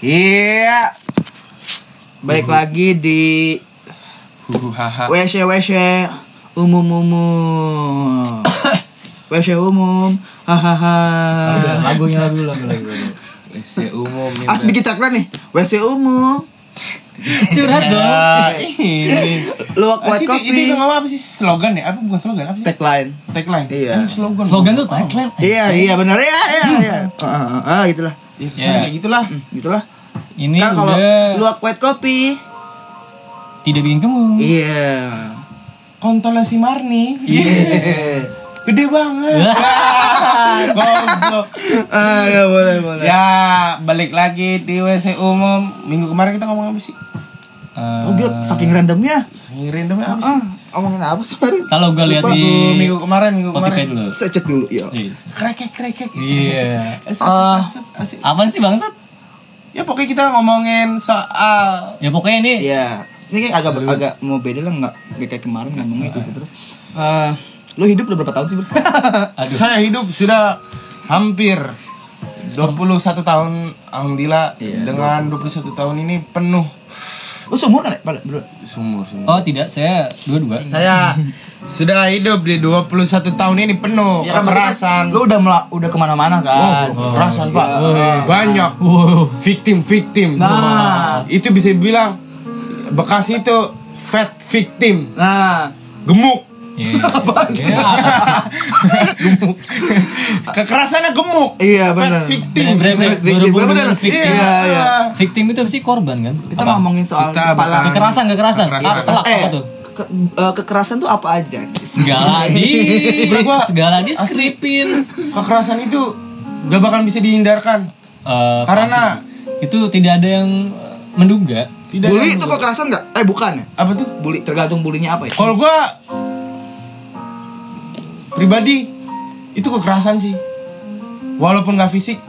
Iya. Baik lagi di Huhaha. WC WC umum umum. WC umum. Hahaha. Lagunya lagu lagu lagu. WC umum. As bikin tagline nih. WC umum. Curhat dong. Ya, ini. Luak Ah, white sih, itu, coffee. itu ngomong apa sih slogan ya? Apa bukan slogan? Apa sih? Tagline. Tagline. Iya. Kan slogan. Slogan tuh tagline. Iya iya benar ya iya iya. Ah, ah, ah, gitulah. Ya, ke sana Ya. kayak gitulah. Hmm, Gitulah. Ini Kan kalau luak white coffee. tidak bikin kemung. Iya. Kontolnya si Marni. Iya. Gede banget. Goblok. Ah ya boleh boleh. Ya, balik lagi di WC umum. Minggu kemarin kita ngomong apa sih? Oh gila saking randomnya. Ngirin dong apa sih? Ah, omongin apa sih kemarin? Kalau gue lihat di Minggu, kemarin, minggu Spotify kemarin. dulu. Saya cek dulu ya. Iya. Krekek, krekek. Iya. Eh, asik. Apaan sih bangsat? Ya pokoknya kita ngomongin soal Ya pokoknya ini Iya, ini kayak agak agak mau beda lah nggak nggak kayak kemarin ngomongnya gitu terus. Eh, lu hidup udah berapa tahun sih bro? aduh. saya hidup sudah hampir 21 tahun alhamdulillah Iya, dengan 21 tahun ini penuh lu seumur kan ya, Pak, bro? sumur sumur. Oh tidak, saya dua-dua. Saya sudah hidup di 21 tahun ini penuh Ya kan, berarti kan kekerasan. Lu udah mela- udah ke mana-mana kan? Oh, kekerasan pak Iya. banyak victim victim Nah. itu bisa bilang Bekasi itu fat victim Nah, gemuk. Ya, gemuk kekerasannya gemuk Iya, benar. victim bener, Victim, berhubung bener. dengan victim. Iya, iya. Victim itu pasti korban kan? kita Apa? ngomongin soal Kita kepala Kekerasan, kekerasan. Kekerasan. Ah, telak, eh, apa tuh? ke- eh, kekerasan tuh apa aja? Segala di segala di skripin. kekerasan itu gak bakal bisa dihindarkan Eh, karena pasti. itu tidak ada yang eh, menduga. tidak Bully itu kekerasan nggak? Eh bukan ya? apa tuh Bully tergantung bulinya apa ya? kalau gua pribadi itu kekerasan sih walaupun gak fisik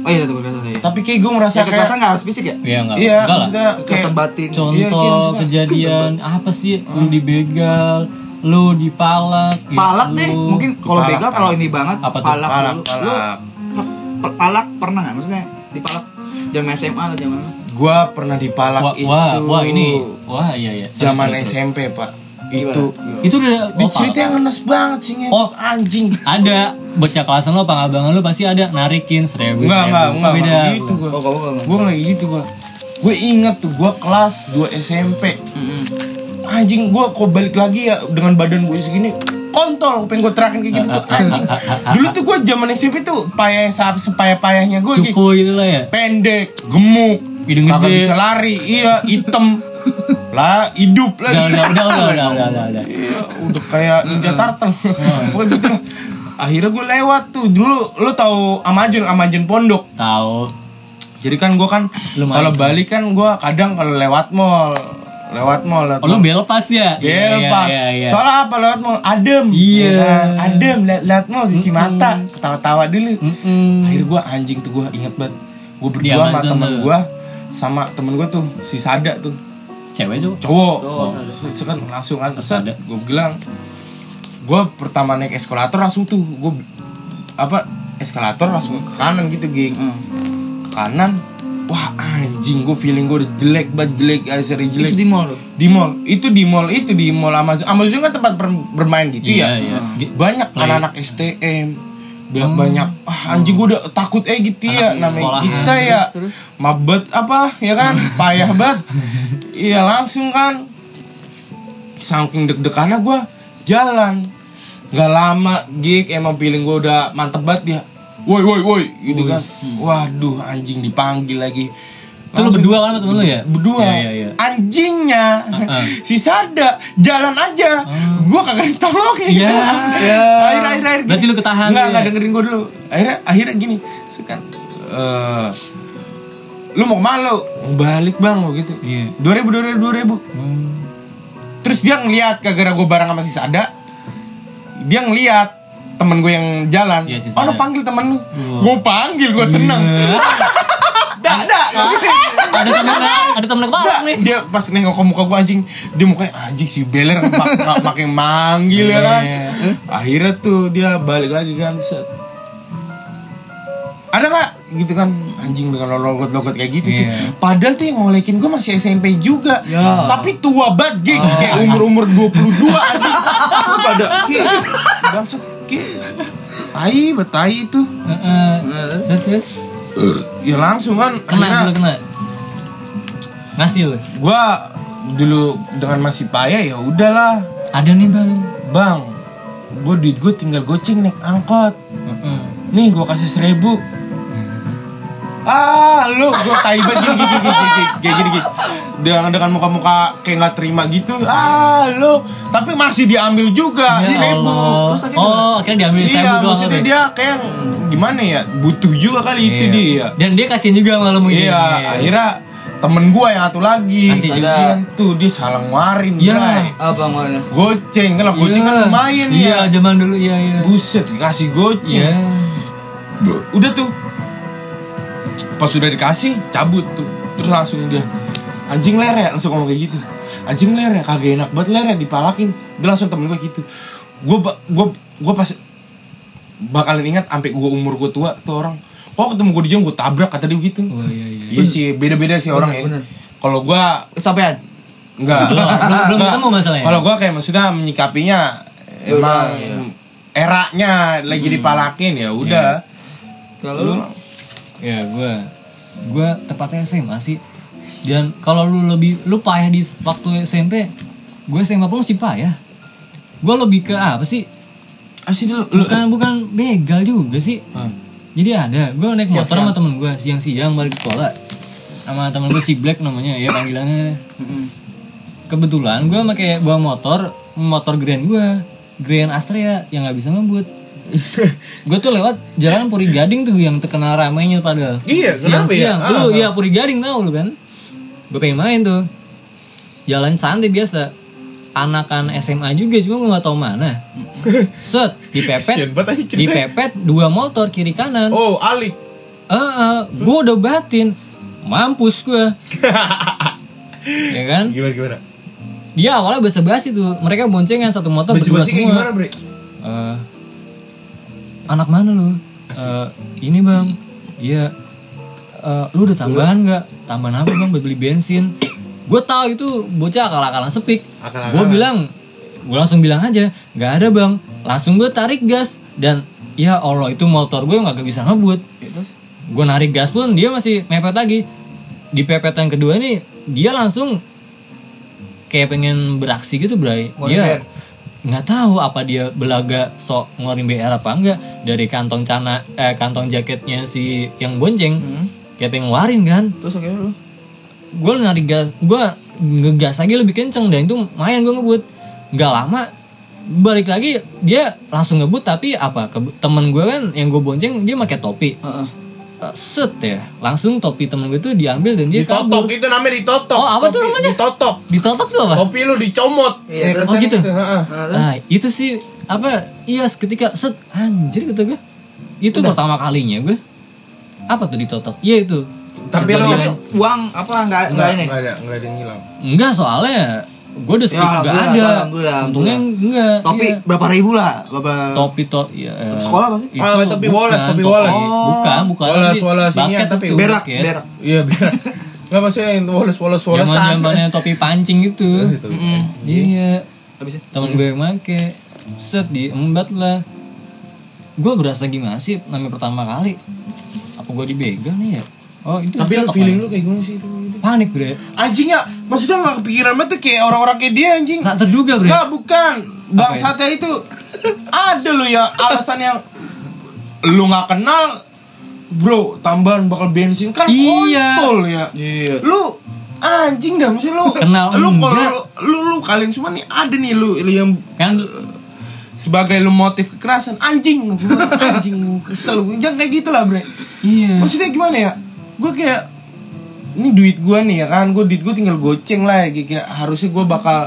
Oh iya itu kekerasan ya. tapi kayak gue merasa Ya, kekerasan kayak nggak harus fisik ya? Iya enggak. iya enggak lah. maksudnya Kekerasan kayak batin. Iya, kayak Contoh maksudnya- kejadian apa sih? Lu dibegal, lu dipalak. gitu. Palak deh, Lu- mungkin kalau Palak, begal kalau ini banget Apa tuh? palak, Palak, palak. Lu pa- pa- palak pernah nggak? Maksudnya dipalak jam SMA atau jam mana? gua pernah dipalak Wah, itu wah, wah ini, wah iya iya. Zaman. SMP pak Gimana? itu Itu udah di oh, cerita palak. yang ngenes banget sih ngetot Oh. anjing ada bocah kelasan lo, pangabangan lo pasti ada narikin seribu. Enggak, enggak, enggak, beda. enggak gitu gua. Oh kamu kamu. Gua enggak gitu gua. Gue inget tuh gua kelas 2 SMP. Anjing gua kok balik lagi ya dengan badan gue segini kontol pengen gue terakin kayak gitu tuh anjing dulu tuh gue zaman SMP tuh payah sepayah payahnya gue gitu Cupu gitu lah ya. pendek gemuk Hidung kagak gede. bisa lari iya hitam lah hidup Udah, lagi udah, udah, udah, udah, udah, udah, udah. Iya, udah kayak ninja turtle. Pokoknya gitu lah. Akhirnya gue lewat tuh dulu lu tahu Amazon Amazon Pondok. Tahu. Jadi kan gue kan kalau balik kan gue kadang kalau lewat mall, lewat mall, lewat Oh, lu belok pas ya? Bel Iya, pas. iya, iya. Soalnya apa lewat mall? Adem. Iya. Ya kan? Adem lihat lihat mall cuci mata, ketawa-tawa dulu. Mm-mm. Akhirnya gue anjing tuh gue inget banget. Gue berdua sama temen gue sama temen gue tuh si Sada tuh Cewek tuh. cowok. Cowok, oh, kan langsung kan set gue bilang gue pertama naik eskalator langsung tuh. Gue apa eskalator langsung ke kanan gitu gig ke kanan wah anjing gue feeling gue udah jelek banget jelek eh, seri jelek. Itu di mall di mall. Itu di mall itu di mall Amazon. Amazon kan tempat bermain gitu Iya, ya? iya. Gi- banyak anak-anak STM banyak banyak ah anjing gue udah takut eh gitu ya Anak namanya sekolahan. kita ya. Terus, mabet apa ya kan? Payah banget. Iya langsung kan. Saking deg-degannya gue jalan. Nggak lama gig emang feeling gue udah mantep banget ya woi woi woi gitu kan. Waduh anjing dipanggil lagi. Itu lu Langsung- berdua kan temen lu ya? berdua. Iya, iya, iya. anjingnya. Uh-uh. si Sada jalan aja. Gua kagak ditolongin. Iya. akhir akhir akhir Berarti lu ketahan nggak ya? nggak dengerin gua dulu. Akhirnya akhirnya gini sekan eh lu mau ke mana lu? Balik bang gitu. Iya. dua ribu dua ribu dua ribu. Hmm. terus dia ngeliat kagak gue bareng sama si Sada dia ngeliat temen gue yang jalan. Iya, si oh lu panggil temen lu? Gue panggil gue seneng. Iya. dak dak gitu. ada temen ada temen Nggak, nih. dia pas nengok ke muka gue anjing dia mukanya anjing si beler mak mak- makin manggil ya kan Iya. akhirnya tuh dia balik lagi kan set ada nggak gitu kan anjing dengan logot-logot kayak gitu tuh. Iya. Padahal tuh yang ngolekin gue masih SMP juga. Ya. Tapi tua banget gig, kayak umur-umur 22 anjing. Pada bangsat tai betai itu. Heeh. Terus terus Ya langsung kan kena akhirnya dulu kena. Ngasih lu. gua dulu dengan masih payah ya udahlah Ada nih bang. bang gue duit gue tinggal goceng naik angkot Heeh. nih gue kasih seribu ah lu gue tai banget gini gini gini gini kayak gini gini dengan dengan muka-muka kayak nggak terima gitu ah lu tapi masih diambil juga Ya seribu Allah. Terus akhirnya Oh, akhirnya diambil seribu iya doang. maksudnya dia kayak gimana ya butuh juga kali itu Iya. dia Dan dia kasihin juga lu mungkin. Iya, akhirnya temen gua yang satu lagi Kasih juga. kasihan tuh dia salah ngeluarin Iya. Bray. Apa namanya? goceng kan lah goceng kan lumayan Iya, ya zaman dulu iya iya. buset dikasih goceng Iya. udah tuh pas sudah dikasih cabut tuh. Terus langsung dia anjing ler ya langsung ngomong kayak gitu. Anjing ler ya kagak enak banget ler ya dipalakin. Dia langsung temen gue gitu. Gue gue gue pas bakalan ingat sampai gue umur gue tua tuh orang. Kok ketemu gue di jalan gue tabrak kata dia gitu Oh iya iya. iya sih beda beda sih orang ya. Bener. kalau gue Kesampaian. enggak. Belum- belum- ketemu masalahnya. kalau gue kayak maksudnya menyikapinya Ya emang iya. eranya lagi dipalakin ya udah. Kalau Ya gue gue tepatnya SMA sih. Dan kalau lu lebih lu payah di waktu SMP, gue SMA pun masih payah. Gue lebih ke apa sih? Asli dulu lu Bukan bukan begal juga sih. Hmm. Jadi ada, gue naik motor Siang-siang. sama temen gue siang-siang balik sekolah sama temen gue si Black namanya ya panggilannya. Kebetulan gue pakai bawa motor, motor Grand gue, Grand Astrea yang nggak bisa ngebut. gue tuh lewat jalan Puri Gading tuh yang terkenal ramainya padahal. Iya, kenapa ya? Siang-siang. Ah, iya Puri Gading tau lu kan? Gue pengen main tuh. Jalan santai biasa. Anakan SMA juga cuma gue gak tau mana. Set, dipepet, dipepet dua motor kiri kanan. Oh, Alik. Eh, gue udah batin, mampus gue. ya kan? Gimana gimana? Dia awalnya basa-basi tuh, mereka boncengan satu motor berdua semua. gimana, Bre? Eh, anak mana lu? Eh, ini bang, iya. Eh, lu udah tambahan nggak? Tambahan apa bang? Buat beli bensin. Gue tahu itu bocah akal-akalan sepik. Gue bilang, gue langsung bilang aja, nggak ada bang. Langsung gue tarik gas dan ya Allah itu motor gue nggak bisa ngebut. terus Gue narik gas pun dia masih mepet lagi. Di pepetan kedua ini dia langsung kayak pengen beraksi gitu, Bray. Ngeluarin Dia BR. Nggak tahu apa dia belaga sok ngeluarin BR apa enggak dari kantong cana eh kantong jaketnya si yang bonceng kayak pengen ngeluarin kan. Terus akhirnya lu? Gue narik gas gue ngegas lagi lebih kenceng dan itu main gue ngebut. Nggak lama balik lagi dia langsung ngebut tapi apa ke, temen gue kan yang gue bonceng dia pakai topi. Heeh. Set ya langsung topi temen gue tuh diambil dan dia Ditotok kabur itu namanya ditotok. Oh, apa tuh Topi namanya? Ditotok. ditotok tuh apa Kopi lu dicomot. Iya, terus oh gitu Heeh. Nah, Nah, itu sih apa? Iya, ketika set anjir kata gue. Itu pertama kalinya gue. Apa tuh ditotok? Iya itu. Tapi lu tapi uang apa enggak enggak ini Enggak ada, enggak ada yang hilang. Enggak soalnya gue udah speak Ya, alhamdulillah, ada. alhamdulillah, Untungnya enggak. topi iya. berapa ribu lah berapa topi to ya, eh, Sekolah apa sih? itu Ah, topi bukan, Wallace, topi topi- Wallace. Bukan, bukan. Wallace, sih. Wallace ini Bucket tapi berak bucket. berak Iya, biar. Enggak maksudnya yang woles woles woles. Zaman zamannya topi pancing gitu. Gitu. Iya. habis temen gue yang make set diembat lah gue berasa gimana sih namanya pertama kali apa gue dibegal nih ya oh itu Tapi lu feeling lu kayak gimana sih itu? panik bre. Anjing ya, maksudnya gak kepikiran banget tuh kayak orang-orang kayak dia anjing. nggak terduga bre. Enggak, bukan. Bangsatnya itu? ada lo ya alasan yang lu nggak kenal bro tambahan bakal bensin. Kan Iya. kontol ya. Iya. Lu anjing dah mesti lu Kenal lu kalau lu, lu lu kalian semua nih ada nih lu, lu yang kan? sebagai lu motif kekerasan anjing. Lu anjing lu kesel. Lu. jangan kayak gitu lah bre. Iya. Maksudnya gimana ya gue kayak ini duit gue nih ya kan gue duit gue tinggal goceng lah ya kayak harusnya gue bakal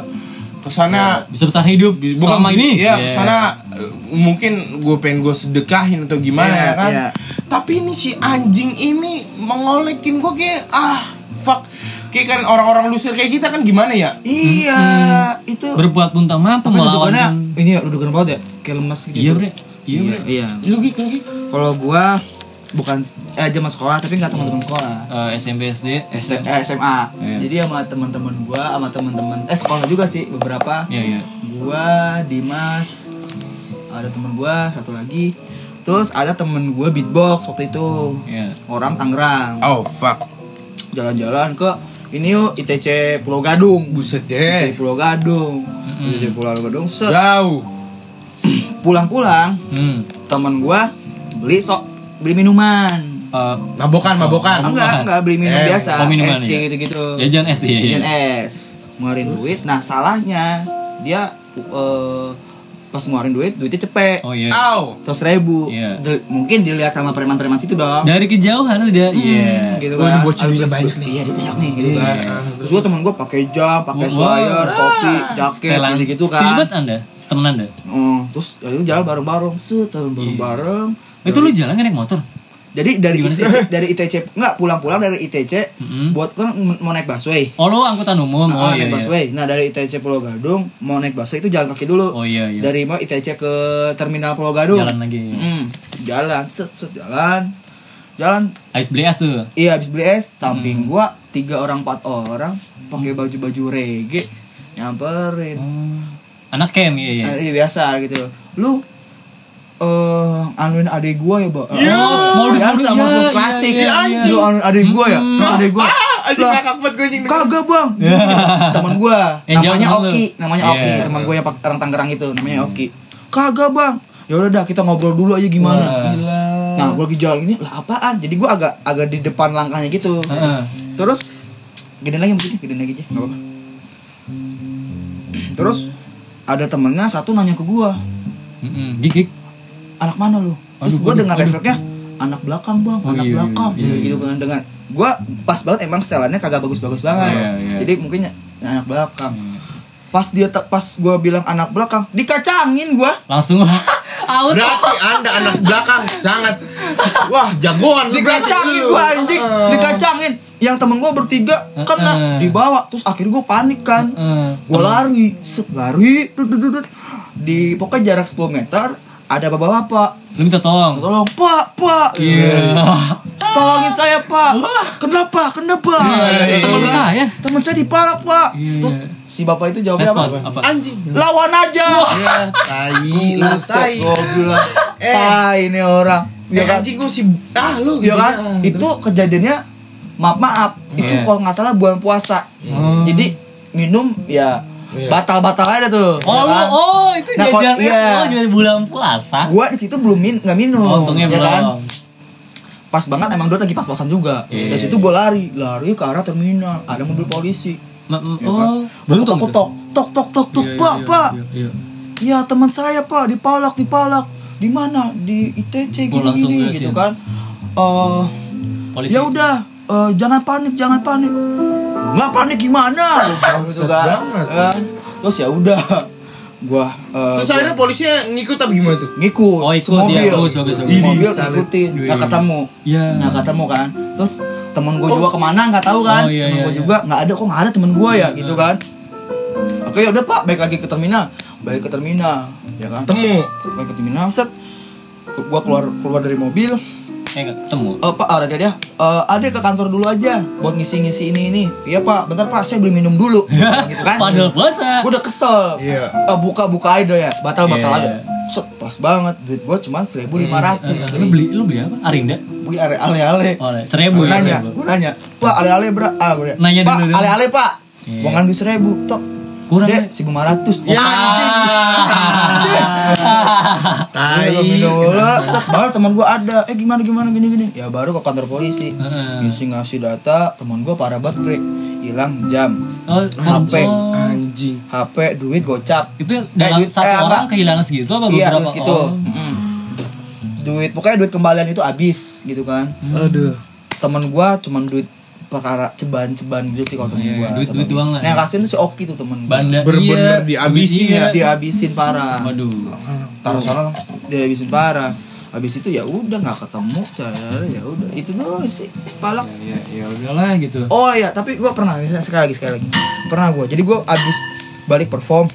ke sana bisa bertahan hidup. Selama ini. ya Iya. ke sana eh, mungkin gue pengen gue sedekahin atau gimana ya kan iya. tapi ini si anjing ini mengolekin gue kayak ah fuck. Kayak kan orang-orang lusir kayak kita kan gimana ya? Iya itu berbuat pun tak mampu melawan dudukannya ini ya dudukan banget ya kayak lemas gitu. Iya bre. Iya iya bre. iya. Lu gitu lu gitu kalau gua bukan eh zaman sekolah tapi nggak teman-teman sekolah Eh, SMP SD. S- eh, SMA Iya. jadi sama teman-teman gua sama teman-teman eh sekolah juga sih beberapa Iya iya. gua Dimas ada teman gua satu lagi terus ada temen gua beatbox waktu itu Iya. orang Tangerang Oh fuck. jalan-jalan ke ini yuk ITC Pulau Gadung Buset ITC deh. Pulau Gadung ITC Pulau Gadung set Jauh. pulang-pulang Hmm. temen gua beli sok beli minuman Eh, Mabokan, mabokan. Ah, enggak enggak beli minum Eh, biasa oh, minuman, es iya. kayak gitu-gitu jajan es iya. iya. jajan es ngeluarin duit nah salahnya dia eh, pas ngeluarin duit duitnya cepet Oh iya. Au. terus ribu Iya. Del- mungkin dilihat sama preman-preman situ dong Dari kejauhan udah. Iya. gitu Oh, kan ini buat cilinya Aduh, banyak nih. iya duit banyak nih gitu Iya. kan terus gua temen gua pakai jam pakai Wow. swire topi jaket gitu gitu setil kan banget anda, temen anda. Oh, terus ya itu jalan bareng-bareng set jalan bareng-bareng Itu lu jalan nggak naik motor? jadi dari Gimana sih? Dari ITC enggak pulang-pulang dari ITC Mm-mm. buat kan mau naik busway Oh lu angkutan umum. Ah, Oh iya. naik iya. busway. Nah dari ITC Pulau Gadung mau naik busway itu jalan kaki dulu. Oh iya iya. Dari mau ITC ke terminal Pulau Gadung. Jalan lagi. Hmm, jalan, set set jalan, jalan. Habis beli es tuh. Iya habis beli es, samping Hmm. gua tiga orang empat orang pakai baju baju reggae nyamperin. Oh. Anak kem iya iya. Nah, iya biasa gitu. Lu eh anuin adek gua ya, Mbak. Iya. Oh, Modus- biasa modus- modus iya, klasik. iya, iya. Lu anuin adek gua ya? Lu adek gua. Asyik Lah, kakak buat gue anjing. Kagak bang Temen gue Yang Namanya. Oki Namanya Iya. Oki Temen gue yang pak- orang Tangerang itu Namanya Oki Kagak bang ya udah dah kita ngobrol dulu aja gimana Wah. Gila. nah gue lagi jalan ini lah apaan jadi gue agak agak di depan langkahnya gitu Heeh. terus gedein lagi begini gedein lagi aja nggak apa-apa terus ada temennya satu nanya ke gue Mm-mm. Gigik. Anak mana lu? Terus gue dengar refleksnya anak belakang bang Oh, anak iya, belakang. iya, iya. gitu kan dengan gue pas banget emang setelannya kagak bagus-bagus banget. Iya, iya. jadi mungkin ya- anak belakang. Pas dia te- pas gue bilang anak belakang dikacangin gue Langsung. Out. Berarti anda anak belakang sangat. Wah jagoan dikacangin gue anjing. Dikacangin. Yang temen gue bertiga kena Heeh. dibawa. Terus akhirnya gue panik kan. Gue lari set lari di pokoknya jarak 10 meter ada bapak-bapak Lu minta tolong. tolong pak pak Iya. tolongin saya pak kenapa kenapa Iya, teman iya. saya teman saya dipalak pak Iya, terus si bapak itu jawabnya apa apa? Anjing. lawan aja Iya, tai lu tai. Eh. tai ini orang Eh, ya kan anjing gua sih ah lu ya kan itu kejadiannya maaf maaf itu Iya. kalau nggak salah bulan puasa Hmm. jadi minum ya Iya. batal batal aja tuh Oh, ya kan? oh itu Nah, es iya. oh jadi bulan puasa. gua di situ belum min nggak minum Oh, untungnya ya kan? belum. pas banget emang dia lagi pas-pasan juga Iya. dari situ gue lari lari ke arah terminal ada mobil polisi Ma- ya oh, kan? beruntung aku tuh. tok tok tok tok tok Iya, pak iya, pak iya, iya. ya teman saya pak dipalak dipalak di mana di ITC Oh, gini langsung gini gas gitu ya. kan Eh, Polisi. ya udah eh, jangan panik jangan panik nggak panik gimana? Gitu kan banget. Ya. terus ya udah. Gua eh, Terus gua akhirnya polisinya ngikut apa gimana tuh? ngikut. Oh, ikut, iya, bagus, bagus, bagus. mobil ngikutin. Nggak Iya. ketemu. Iya. nggak ketemu kan. Terus temen gue juga ke mana? Nggak tahu kan. Oh, iya, temen iya, gue iya. juga nggak ada. Kok nggak ada temen gue ya? Gitu kan. Oke ya udah pak. Balik lagi ke terminal. Balik ke terminal. Ya kan? Temu. balik ke terminal set. Gue keluar keluar dari mobil Nggak ketemu. Eh pak, ada dia, eh ada ke kantor dulu aja buat ngisi-ngisi ini ini. Iya pak, bentar pak, saya beli minum dulu. gitu kan? Padahal puasa. Gue udah kesel. Iya. Eh, buka-buka aja ya, batal-batal Iya, aja. Set, pas banget. Duit gue cuma 1500 Eh, Lu beli lu beli apa? Arinda. Beli ale ale. Oh, seribu Gue ya. nanya, seribu. gue nanya, Pak ale ale berapa? Ah, gue Nanya Pak, ale ale pak. Iya. Gue ngambil seribu, tok. Kurang, Dek, Le. 1500 Ya. Tai. Tai. Set baru teman gue ada. Eh gimana gimana gini gini. Ya baru ke kantor polisi. Ngisi ngasih data. Teman gue parah banget bre. Hilang jam. Oh, HP. oh. Anjing. HP, duit gocap. Itu dalam duit- satu eh, orang enggak. kehilangan segitu apa Iya, beberapa? gitu. Oh. Mm. Duit pokoknya duit kembalian itu habis gitu kan. Aduh. Temen gue cuman duit perkara ceban-ceban gitu sih kalau temen Iya, gue. duit- duit doang lah Nah, yang ya. kasihin tuh si Oki tuh temen gue. Banda Bener-bener iya, dihabisin iya. ya. Dihabisin parah. Waduh. Taruh sana. Dihabisin parah. Habis itu ya udah nggak ketemu cara ya udah itu doang sih palak Ya, ya udahlah gitu. Oh iya, tapi gue pernah sekali lagi sekali lagi. Pernah gue. Jadi gue abis balik perform.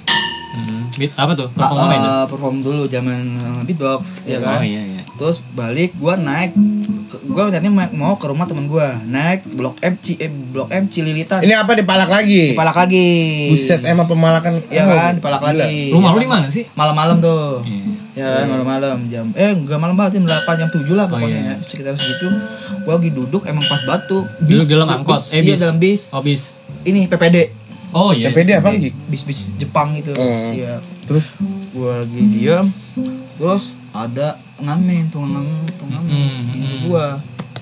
Hmm. Beat apa tuh? Ah, Perform eh, perform dulu zaman eh, beatbox ya kan. Oh iya iya. Terus balik gue naik gue tadinya ma- mau ke rumah temen gue naik blok M C eh, blok M Cililitan Ini apa dipalak lagi? dipalak lagi Buset emang pemalakan. ya Oh, kan dipalak gila. lagi Rumah lu di mana sih? malam-malam tuh Iya. ya kan malam-malam jam eh enggak malam banget jam 8 jam 7 lah pokoknya iya. ya. sekitar segitu gue lagi duduk emang pas batu Dulu dalam angkot, bis, eh iya bis. dalam bis Oh bis. ini PPD Oh iya. PPD apa Gik? bis-bis Jepang itu Hmm. iya Terus gue lagi diam terus ada ngamen tuh ngamen tuh ngamen Hmm, hmm. gue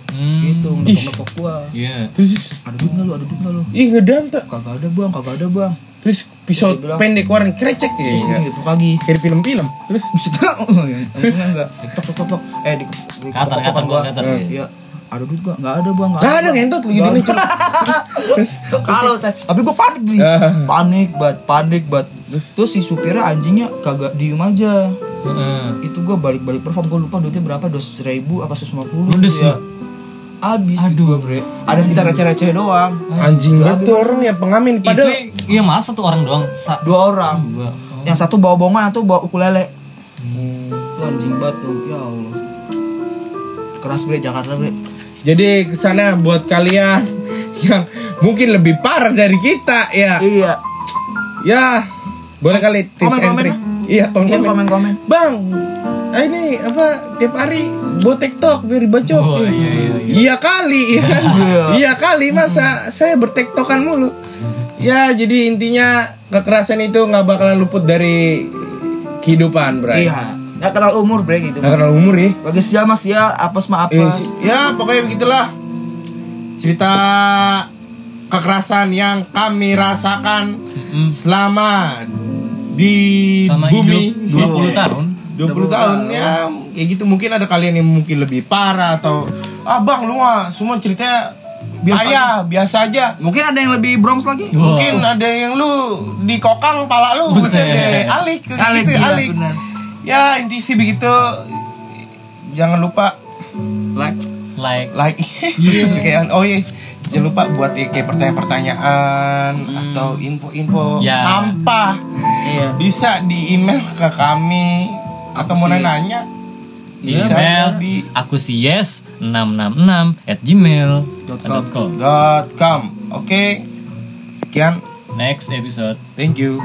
Hmm. gitu ngepok-ngepok gue Iya. terus ada duit nggak lu ada duit nggak lu ih ngedam tuh. kagak ada bang kagak ada bang Terus pisau bilang- pendek keluarin krecek ya. Terus gitu lagi Kayak di film-film. Terus bisa tahu terus enggak tok tok tok tok eh di, di Katar, katar, gua katar. iya ada duit gak? Nggak ada bang. Nggak ada, Bang. ngentot lu gini, ada. Kalau saya tapi gue panik nih Ah. panik banget panik banget Terus? terus si supirnya anjingnya kagak diem aja. Heeh. itu gue balik-balik perform. Gue lupa duitnya berapa. Dua ribu apa seratus lima puluh Ludes ya. abis aduh bre. Ada sisa receh-receh doang. Anjing banget tuh orang ya pengamen Itu padahal. iya malah satu orang doang. Sa dua orang. Dua. yang satu bawa bonga yang satu bawa ukulele Itu anjing banget tuh. Ya allah. Keras bre. Jakarta bre Jadi ke sana buat kalian yang mungkin lebih parah dari kita ya. iya Ya, boleh kali tips Komen, and komen trick. Iya, komen Iya, komen. komen-komen. Bang, ah, ini apa tiap hari buat TikTok biar dibaca. Oh, iya, iya, iya. Iya kali, ya. Iya. iya kali masa saya bertektokan mulu. Ya, jadi intinya kekerasan itu nggak bakalan luput dari kehidupan, Bray. iya nggak kenal umur bre gitu Nggak kenal umur ya. bagi siapa mas ya apes mah apa Eh, si- ya pokoknya begitulah cerita kekerasan yang kami rasakan selama di Sama bumi hidup 20 tahun. 20 tahun ya kayak gitu mungkin ada kalian yang mungkin lebih parah atau ah bang lu mah semua ceritanya Biasa biasa biasa aja mungkin ada yang lebih bronx lagi Wow. mungkin ada yang lu di kokang pala lu Buset. deh. alik kayak Alik, gitu iya, alik. Ya inti sih begitu. Jangan lupa like. Like. Like. Kayak oh iya. Jangan lupa buat ya, kayak pertanyaan-pertanyaan atau info-info Ya. sampah. Iya. Bisa di email ke kami atau mau nanya Iya, bisa email di aku si yes 666 at dot com. Oke. Sekian. Next episode. Thank you